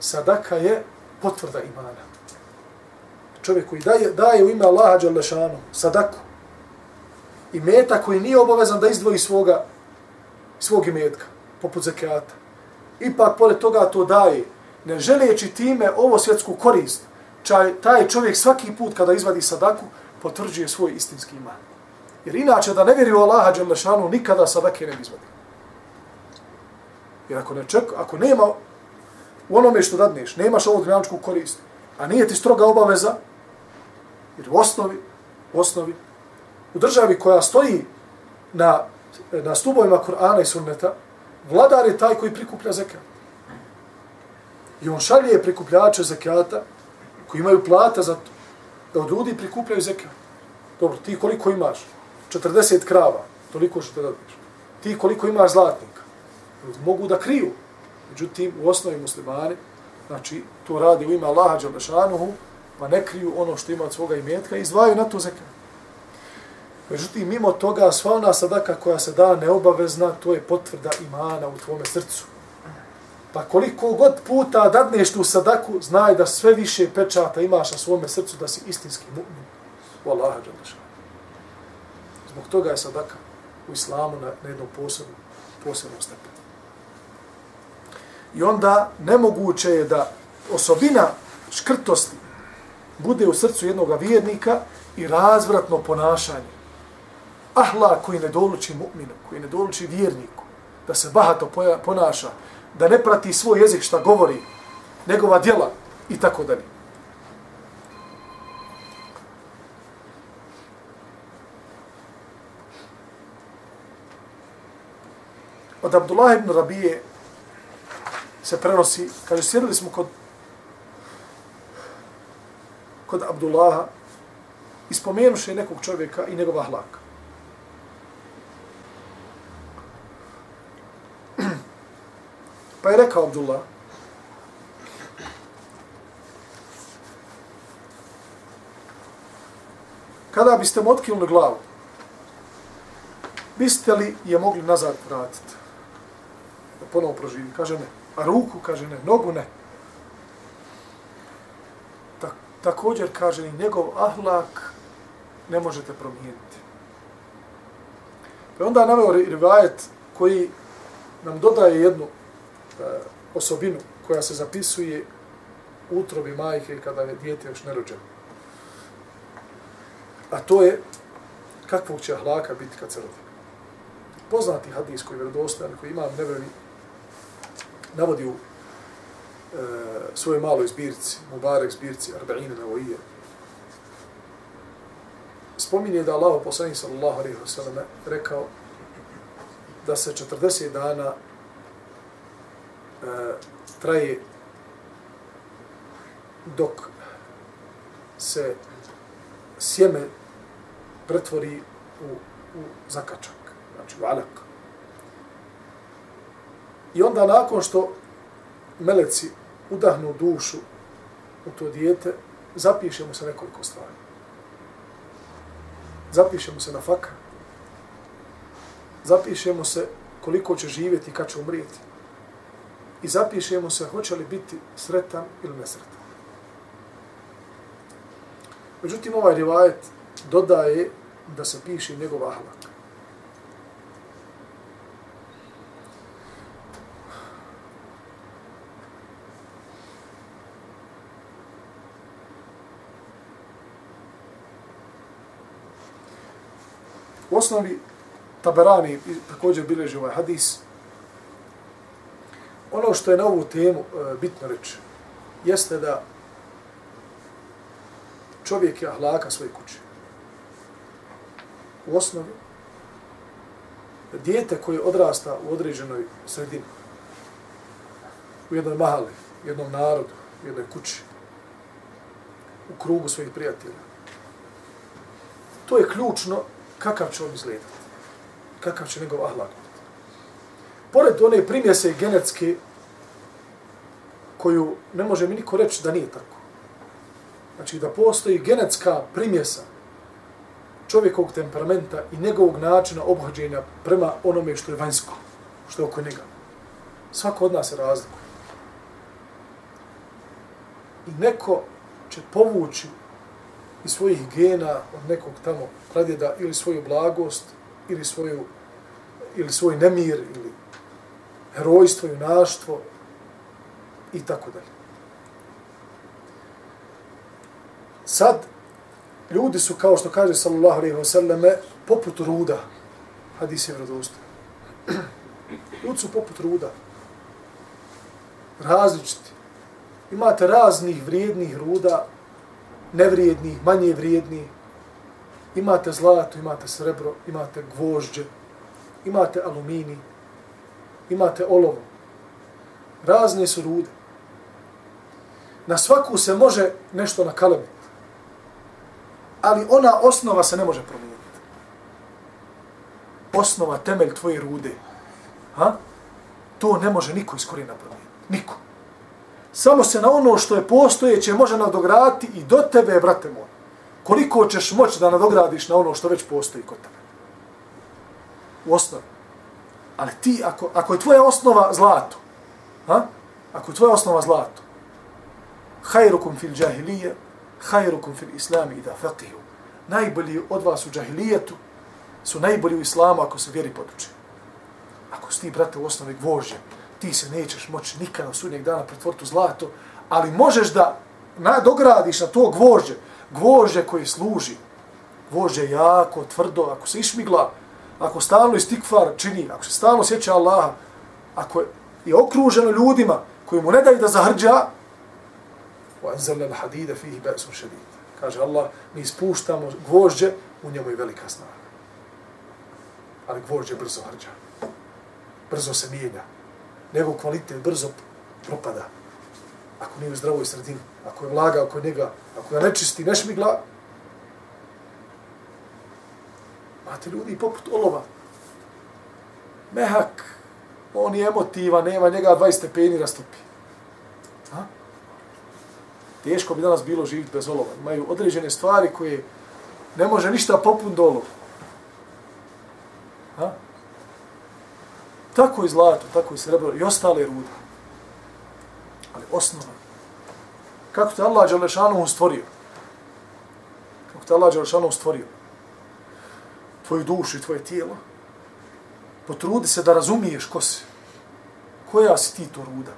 sadaka je potvrda imana. Čovjek koji daje, daje u ime Allaha Đalešanu sadaku i meta koji nije obavezan da izdvoji svoga, svog imetka, poput zekijata. Ipak, pored toga, to daje, ne želeći time ovo svjetsku korist, čaj, taj čovjek svaki put kada izvadi sadaku, potvrđuje svoj istinski iman. Jer inače da ne vjeri u Allaha Đalešanu, nikada sadake ne izvadi. Jer ako, ne ček, ako nema u onome što dadneš, nemaš ovu dinamičku korist, a nije ti stroga obaveza, jer u osnovi, u osnovi, u državi koja stoji na, na stubovima Kur'ana i Sunneta, vladar je taj koji prikuplja zekat. I on šalje prikupljače zekata koji imaju plata za to, da od ljudi prikupljaju zekat. Dobro, ti koliko imaš? 40 krava, toliko što te. Ti koliko imaš zlatnika? Mogu da kriju. Međutim, u osnovi muslimani, znači, to radi u ime Allaha Đalešanuhu pa ne kriju ono što ima od svoga imetka i izdvajaju na to zekat. Međutim, mimo toga, sva ona sadaka koja se da neobavezna, to je potvrda imana u tvome srcu. Pa koliko god puta dadneš tu sadaku, znaj da sve više pečata imaš na svome srcu da si istinski mu'min. Wallaha džalaša. Zbog toga je sadaka u islamu na, na jednom posebnom, posebnom stepenu. I onda nemoguće je da osobina škrtosti bude u srcu jednog vjernika i razvratno ponašanje. Ahla koji ne doluči mu'minu, koji ne doluči vjerniku, da se bahato ponaša, da ne prati svoj jezik šta govori, njegova djela i tako dalje. Od Abdullah ibn Rabije se prenosi, kaže, sjedili smo kod kod Abdullaha i spomenuše nekog čovjeka i njegova hlaka. Pa je rekao Abdullah, kada biste mu otkinuli glavu, biste li je mogli nazad vratiti? Da ponovo proživi. Kaže ne. A ruku, kaže ne. Nogu ne. Ta također kaže ni njegov ahlak ne možete promijeniti. Pa onda naveo rivajet koji nam dodaje jednu osobinu koja se zapisuje u utrobi majke kada je dijete još nerođeno. A to je kakvog će ahlaka biti kad se rodi. Poznati hadis koji je vjerodostojan, koji imam nevevi, navodi u e, svojoj maloj zbirci, Mubarek zbirci, Arba'ine Navoije, spominje da Allah poslani sallallahu alaihi wa sallam rekao da se 40 dana E, traje dok se sjeme pretvori u, u zakačak, znači u alak. I onda nakon što meleci udahnu dušu u to dijete, zapišemo se nekoliko stvari. Zapišemo se na faka. Zapišemo se koliko će živjeti i kad će umrijeti i zapišemo se hoće li biti sretan ili nesretan. Međutim, ovaj rivajet dodaje da se piše njegov ahlak. U osnovi, Taberani također bileži ovaj hadis, ono što je na ovu temu e, bitno reći, jeste da čovjek je ahlaka svoje kuće. U osnovi, dijete koje odrasta u određenoj sredini, u jednoj mahali, u jednom narodu, u jednoj kući, u krugu svojih prijatelja, to je ključno kakav će on izgledati, kakav će njegov ahlak pored one primjese genetske koju ne može mi niko reći da nije tako. Znači da postoji genetska primjesa čovjekovog temperamenta i njegovog načina obhođenja prema onome što je vanjsko, što je oko njega. Svako od nas je razlikuje. I neko će povući iz svojih gena od nekog tamo pradjeda ili svoju blagost, ili svoju ili svoj nemir, ili herojstvo, junaštvo i tako dalje. Sad, ljudi su, kao što kaže sallallahu alaihi wa sallame, poput ruda. Hadis je vradosto. Ljudi su poput ruda. Različiti. Imate raznih vrijednih ruda, nevrijednih, manje vrijednih. Imate zlato, imate srebro, imate gvožđe, imate aluminij, imate olovo. Razne su rude. Na svaku se može nešto nakalemiti. Ali ona osnova se ne može promijeniti. Osnova, temelj tvoje rude. Ha? To ne može niko iz korijena promijeniti. Niko. Samo se na ono što je postojeće može nadograditi i do tebe, brate moj. Koliko ćeš moći da nadogradiš na ono što već postoji kod tebe. U osnovi. Ali ti, ako, ako je tvoja osnova zlato, ha? ako je tvoja osnova zlato, hajrukum fil džahilije, hajrukum fil islami i da faqihu. Najbolji od vas u džahilijetu su najbolji u islamu ako se vjeri poduče. Ako si ti, brate, u osnovi gvožđe, ti se nećeš moći nikada u sudnjeg dana pretvoriti u zlato, ali možeš da dogradiš na to gvožđe, gvožđe koje služi, gvožđe jako, tvrdo, ako se išmigla, ako stalno istikfar čini, ako se stalno sjeća Allaha, ako je okruženo ljudima koji mu ne daju da zahrđa, وَأَنْزَلْنَا الْحَدِيدَ فِيهِ بَأْسٌ شَدِيدٌ Kaže Allah, mi ispuštamo gvožđe, u njemu je velika snaga. Ali gvožđe brzo hrđa. Brzo se mijenja. Nego kvalitet brzo propada. Ako nije u zdravoj sredini, ako je vlaga oko njega, ako ga nečisti, nešmigla, Imate ljudi poput olova. Mehak, on je emotiva, nema njega 20 stepeni rastopi. Ha? Teško bi danas bilo živjeti bez olova. Imaju određene stvari koje ne može ništa popun do olova. Ha? Tako i zlato, tako i srebro i ostale rude. Ali osnova. Kako te Allah Đalešanu stvorio? Kako te Allah Đalešanu stvorio? Tvoju dušu i tvoje tijelo, potrudi se da razumiješ ko si. Koja si ti to ruda?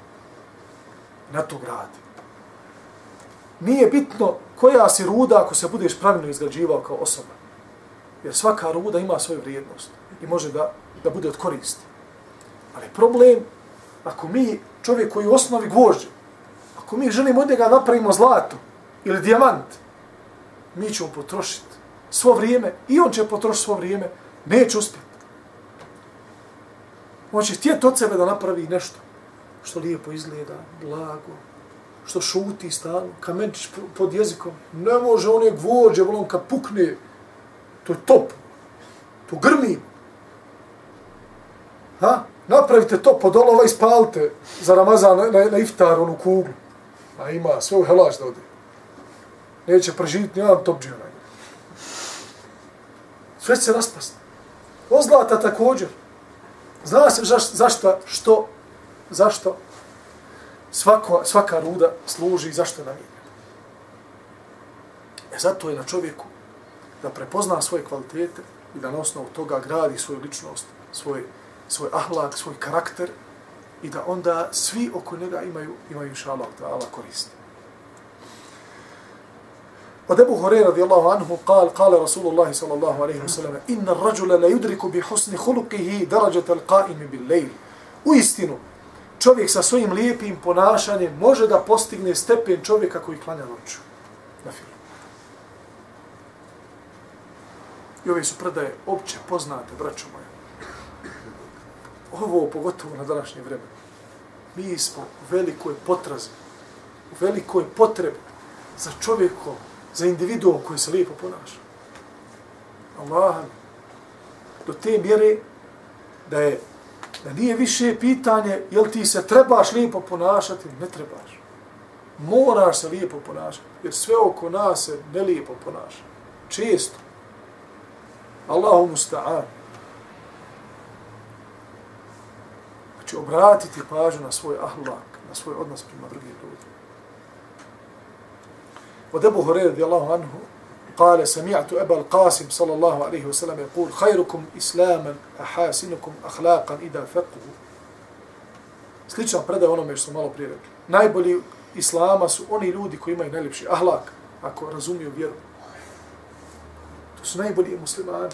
Na to gradi. Nije bitno koja si ruda ako se budeš pravilno izgrađivao kao osoba. Jer svaka ruda ima svoju vrijednost i može da, da bude od koristi. Ali problem, ako mi, čovjek koji u osnovi gvožđe, ako mi želimo od njega napravimo zlato ili dijamant, mi ćemo potrošiti svo vrijeme i on će potrošiti svo vrijeme, neće uspjeti. On će htjeti od sebe da napravi nešto što lijepo izgleda, blago, što šuti stalno, kamenčić pod jezikom. Ne može on je gvođe, on kad pukne, to je top, to grmi. Ha? Napravite to pod olova i spalite za Ramazan na, na, na iftar, onu kuglu. A ima sve u helač da ode. Neće preživiti nijedan top džijona sve će se raspast. Od zlata također. Zna se zaš, zašto, što, zašto svako, svaka ruda služi i zašto nam je. E zato je na čovjeku da prepozna svoje kvalitete i da na osnovu toga gradi svoju ličnost, svoj, svoj ahlak, svoj karakter i da onda svi oko njega imaju, imaju šalak da Allah koristi. Od Ebu Horej radijallahu anhu kal, kale Rasulullahi sallallahu alaihi wa sallam, inna rađule la yudriku bi husni hulukihi darađat al qaimi bil lejl. U istinu, čovjek sa svojim lijepim ponašanjem može da postigne stepen čovjeka koji klanja noću. Na filu. I ove su predaje opće poznate, braćo moja. Ovo pogotovo na današnje vreme. Mi smo u velikoj potrazi, u velikoj potrebi za čovjekom za individuum koji se lijepo ponaša. Allah, do te mjere da je da nije više pitanje jel ti se trebaš lijepo ponašati, ne trebaš. Moraš se lijepo ponašati, jer sve oko nas se ne lijepo ponaša. Često. Allahu musta'an. Znači, obratiti pažnju na svoj ahlak, na svoj odnos prema drugim ljudima. Od Ebu Hureyre radijallahu anhu قال سمعت أبا القاسم صلى الله عليه وسلم يقول خيركم إسلاما أحاسنكم أخلاقا إذا فقهوا Sličan predaj onome što malo prije rekli. Najbolji islama su oni ljudi koji imaju najljepši ahlak, ako razumiju vjeru. To su najbolji muslimani.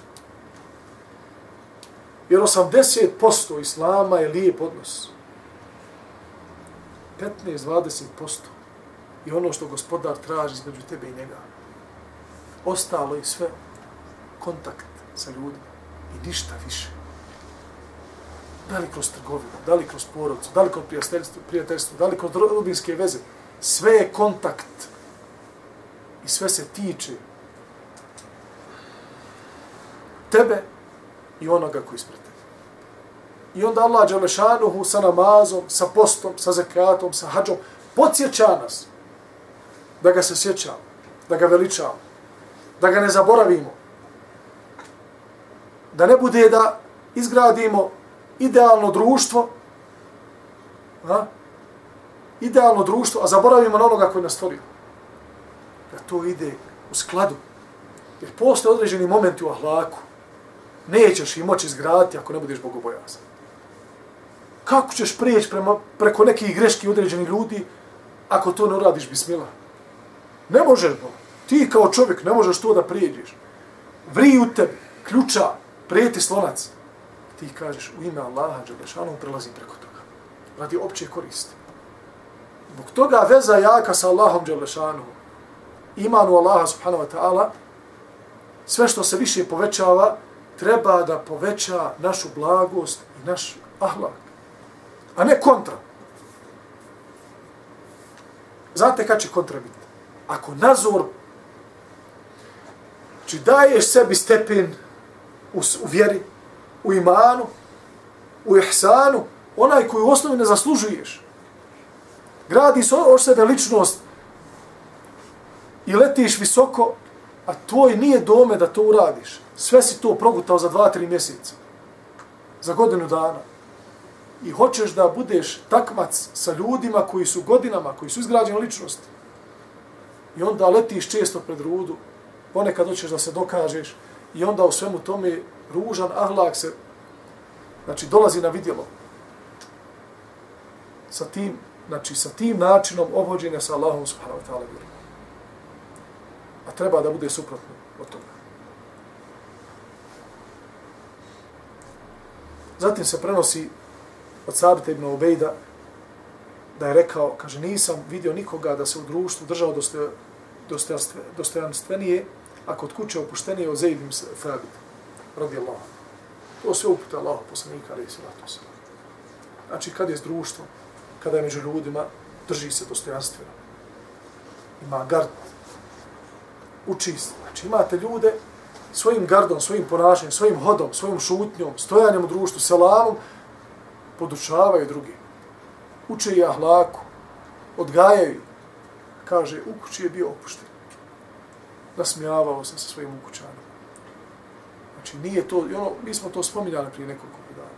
Jer 80% islama je lijep odnos. 15-20% i ono što gospodar traži između tebe i njega. Ostalo je sve kontakt sa ljudima i ništa više. Da li kroz trgovinu, da li kroz porodcu, da li kroz prijateljstvo, prijateljstvo da li kroz rodbinske veze, sve je kontakt i sve se tiče tebe i onoga koji ispred tebe. I onda Allah Đalešanuhu sa namazom, sa postom, sa zakatom, sa hađom, podsjeća nas da ga se sjećamo, da ga veličamo, da ga ne zaboravimo, da ne bude da izgradimo idealno društvo, a? idealno društvo, a zaboravimo na onoga koji nas stvorio. Da to ide u skladu. Jer postoje određeni momenti u ahlaku. Nećeš ih moći izgraditi ako ne budeš bogobojazan. Kako ćeš prijeći prema, preko nekih greški određenih ljudi ako to ne uradiš bismila? Ne možeš, to. ti kao čovjek ne možeš to da prijeđeš. Vri u tebi, ključa, prijeti slonac. Ti kažeš u ime Allaha, Đelešanu, prelazi preko toga. Radi opće koriste. Zbog toga veza jaka sa Allahom Đelešanu, imanu Allaha subhanahu wa ta'ala, sve što se više povećava, treba da poveća našu blagost i naš ahlak. A ne kontra. Znate kad će kontra biti? Ako nazor, či znači daješ sebi stepen u, u vjeri, u imanu, u ihsanu, onaj koji u osnovi ne zaslužuješ, gradi se od sebe ličnost i letiš visoko, a tvoj nije dome da to uradiš. Sve si to progutao za dva, tri mjeseca. Za godinu dana. I hoćeš da budeš takmac sa ljudima koji su godinama, koji su izgrađeni ličnosti. I onda letiš često pred rudu, ponekad hoćeš da se dokažeš i onda u svemu tome ružan ahlak se, znači dolazi na vidjelo. Sa tim znači sa tim načinom obhođenja sa Allahom subhanahu wa ta'ala vjerom. A treba da bude suprotno od toga. Zatim se prenosi od Sabita ibn Ubejda da je rekao, kaže, nisam vidio nikoga da se u društvu držao dostojanstvenije, a kod kuće opuštenije od Zaidim Thabit, radi Allah. To sve upute Allah, poslanika, ali i se. Znači, kad je s društvom, kada je među ljudima, drži se dostojanstveno. Ima gard. Uči se. Znači imate ljude svojim gardom, svojim ponašanjem, svojim hodom, svojim šutnjom, stojanjem u društvu, selamom, podučavaju drugi. Uče i ahlaku, odgajaju. Kaže, u kući je bio opušten. Nasmijavao se sa svojim ukućanom. Znači, nije to, ono, mi smo to spominjali prije nekoliko dana.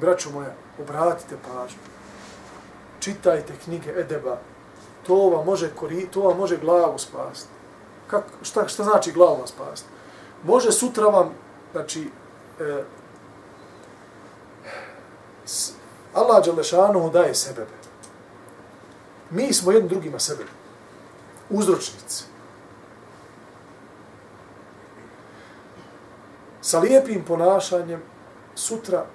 Braćo moja, obratite pažnju čitajte knjige Edeba, to vam može, kori, to vam može glavu spasti. Kak, šta, šta znači glavu vam spasti? Može sutra vam, znači, e, Allah Đalešanu daje sebebe. Mi smo jednim drugima sebe. Uzročnici. Sa lijepim ponašanjem sutra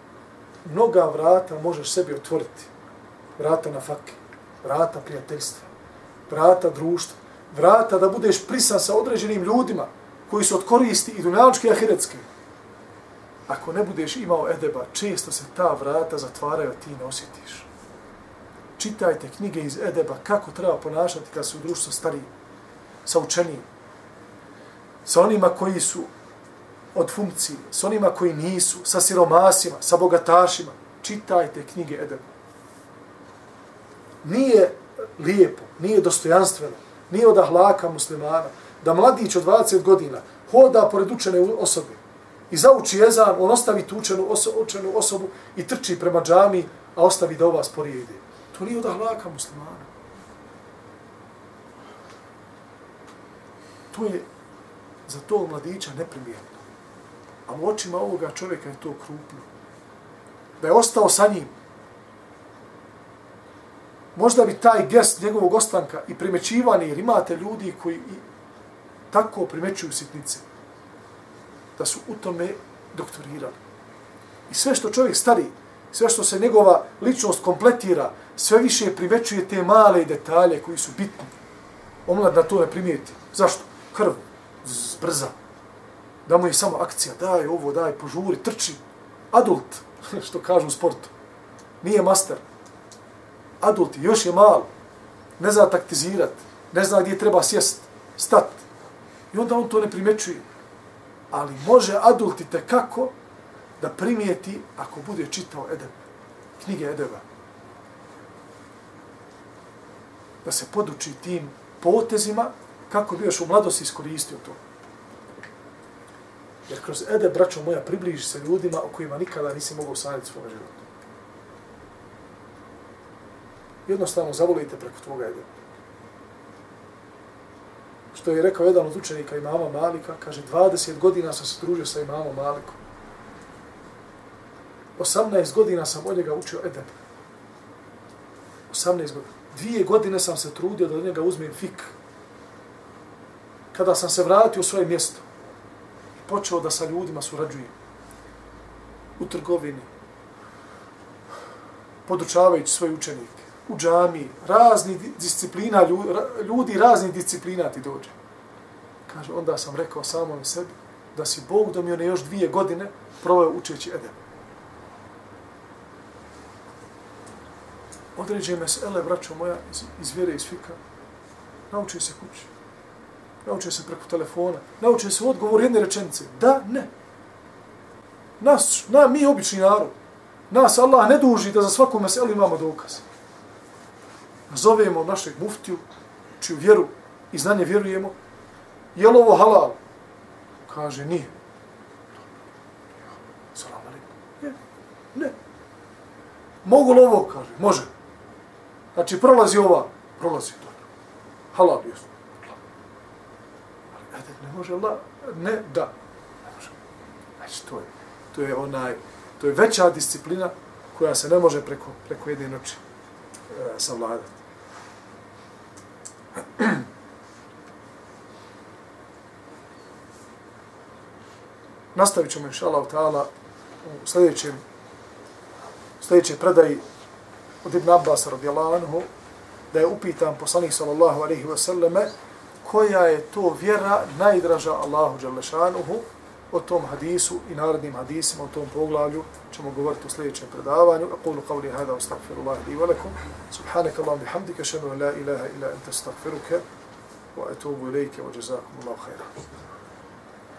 mnoga vrata možeš sebi otvoriti vrata na fake, vrata prijateljstva, vrata društva, vrata da budeš prisan sa određenim ljudima koji su od koristi i dunjaličke i ahiretske. Ako ne budeš imao edeba, često se ta vrata zatvaraju, a ti ne osjetiš. Čitajte knjige iz edeba kako treba ponašati kad su u društvu stariji, sa učenijim, sa onima koji su od funkcije, sa onima koji nisu, sa siromasima, sa bogatašima. Čitajte knjige edeba nije lijepo, nije dostojanstveno, nije od ahlaka muslimana, da mladić od 20 godina hoda pored učene osobe i zauči jezan, on ostavi tu učenu, oso, učenu osobu i trči prema džami, a ostavi da ova sporije ide. To nije od ahlaka muslimana. To je za to mladića neprimjerno. A u očima ovoga čovjeka je to krupno. Da je ostao sa njim, možda bi taj gest njegovog ostanka i primećivanje, jer imate ljudi koji i tako primećuju sitnice, da su u tome doktorirali. I sve što čovjek stari, sve što se njegova ličnost kompletira, sve više primećuje te male detalje koji su bitni. Omlad na to ne primijeti. Zašto? Krv, brza. Da mu je samo akcija, daj ovo, daj, požuri, trči. Adult, što kažu u sportu. Nije master adult još je malo, ne zna taktizirat, ne zna gdje treba sjest, stat. I onda on to ne primećuje. Ali može adult i kako da primijeti ako bude čitao Edeb, knjige Edeba. da se poduči tim potezima kako bi još u mladosti iskoristio to. Jer kroz Ede, braćo moja, približi se ljudima o kojima nikada nisi mogao sanjati svoga života. Jednostavno zavolite preko tvoga Ede. Što je rekao jedan od učenika imama Malika, kaže, 20 godina sam se družio sa imamom Malikom. 18 godina sam od njega učio edep. 18 godina. Dvije godine sam se trudio da od njega uzmem fik. Kada sam se vratio u svoje mjesto i počeo da sa ljudima surađujem u trgovini, podučavajući svoje učenike, u džami, razni disciplina, ljudi razni disciplina ti dođe. Kaže, onda sam rekao samom sebi da si Bog do mi one još dvije godine proveo učeći edep. Određene mesele, braćo moja, iz, iz vjere, iz fika, nauče se kući. Nauče se preko telefona. Nauče se odgovor jedne rečenice. Da, ne. Nas, na, mi obični narod. Nas Allah ne duži da za svaku meselu imamo dokaz. Zovemo našeg muftiju, čiju vjeru i znanje vjerujemo. Je li ovo halal? Kaže, nije. Salam alaikum. Ne. Ne. Mogu li ovo? Kaže, može. Znači, prolazi ova, prolazi to. Halal je. Ali, ne može Allah, ne, da. Ne može. Znači, to je, to je onaj, to je veća disciplina koja se ne može preko, preko jedne noći e, savladati. Nastavit ćemo, inša Allah, ta'ala, u sljedećem, sljedećem predaji od Ibn Abbas radijallahu anhu, da je upitan poslanik sallallahu alaihi wa sallame, koja je to vjera najdraža Allahu Đalešanuhu o tom hadisu i narodnim hadisima, o tom poglavlju, ćemo govoriti u sljedećem predavanju. Aqulu qavli hada, astagfirullah li velakum. Subhanak Allah bihamdika, šenu la ilaha ila enta astagfiruka, wa etubu ilike, wa jazakum Allahu khaira.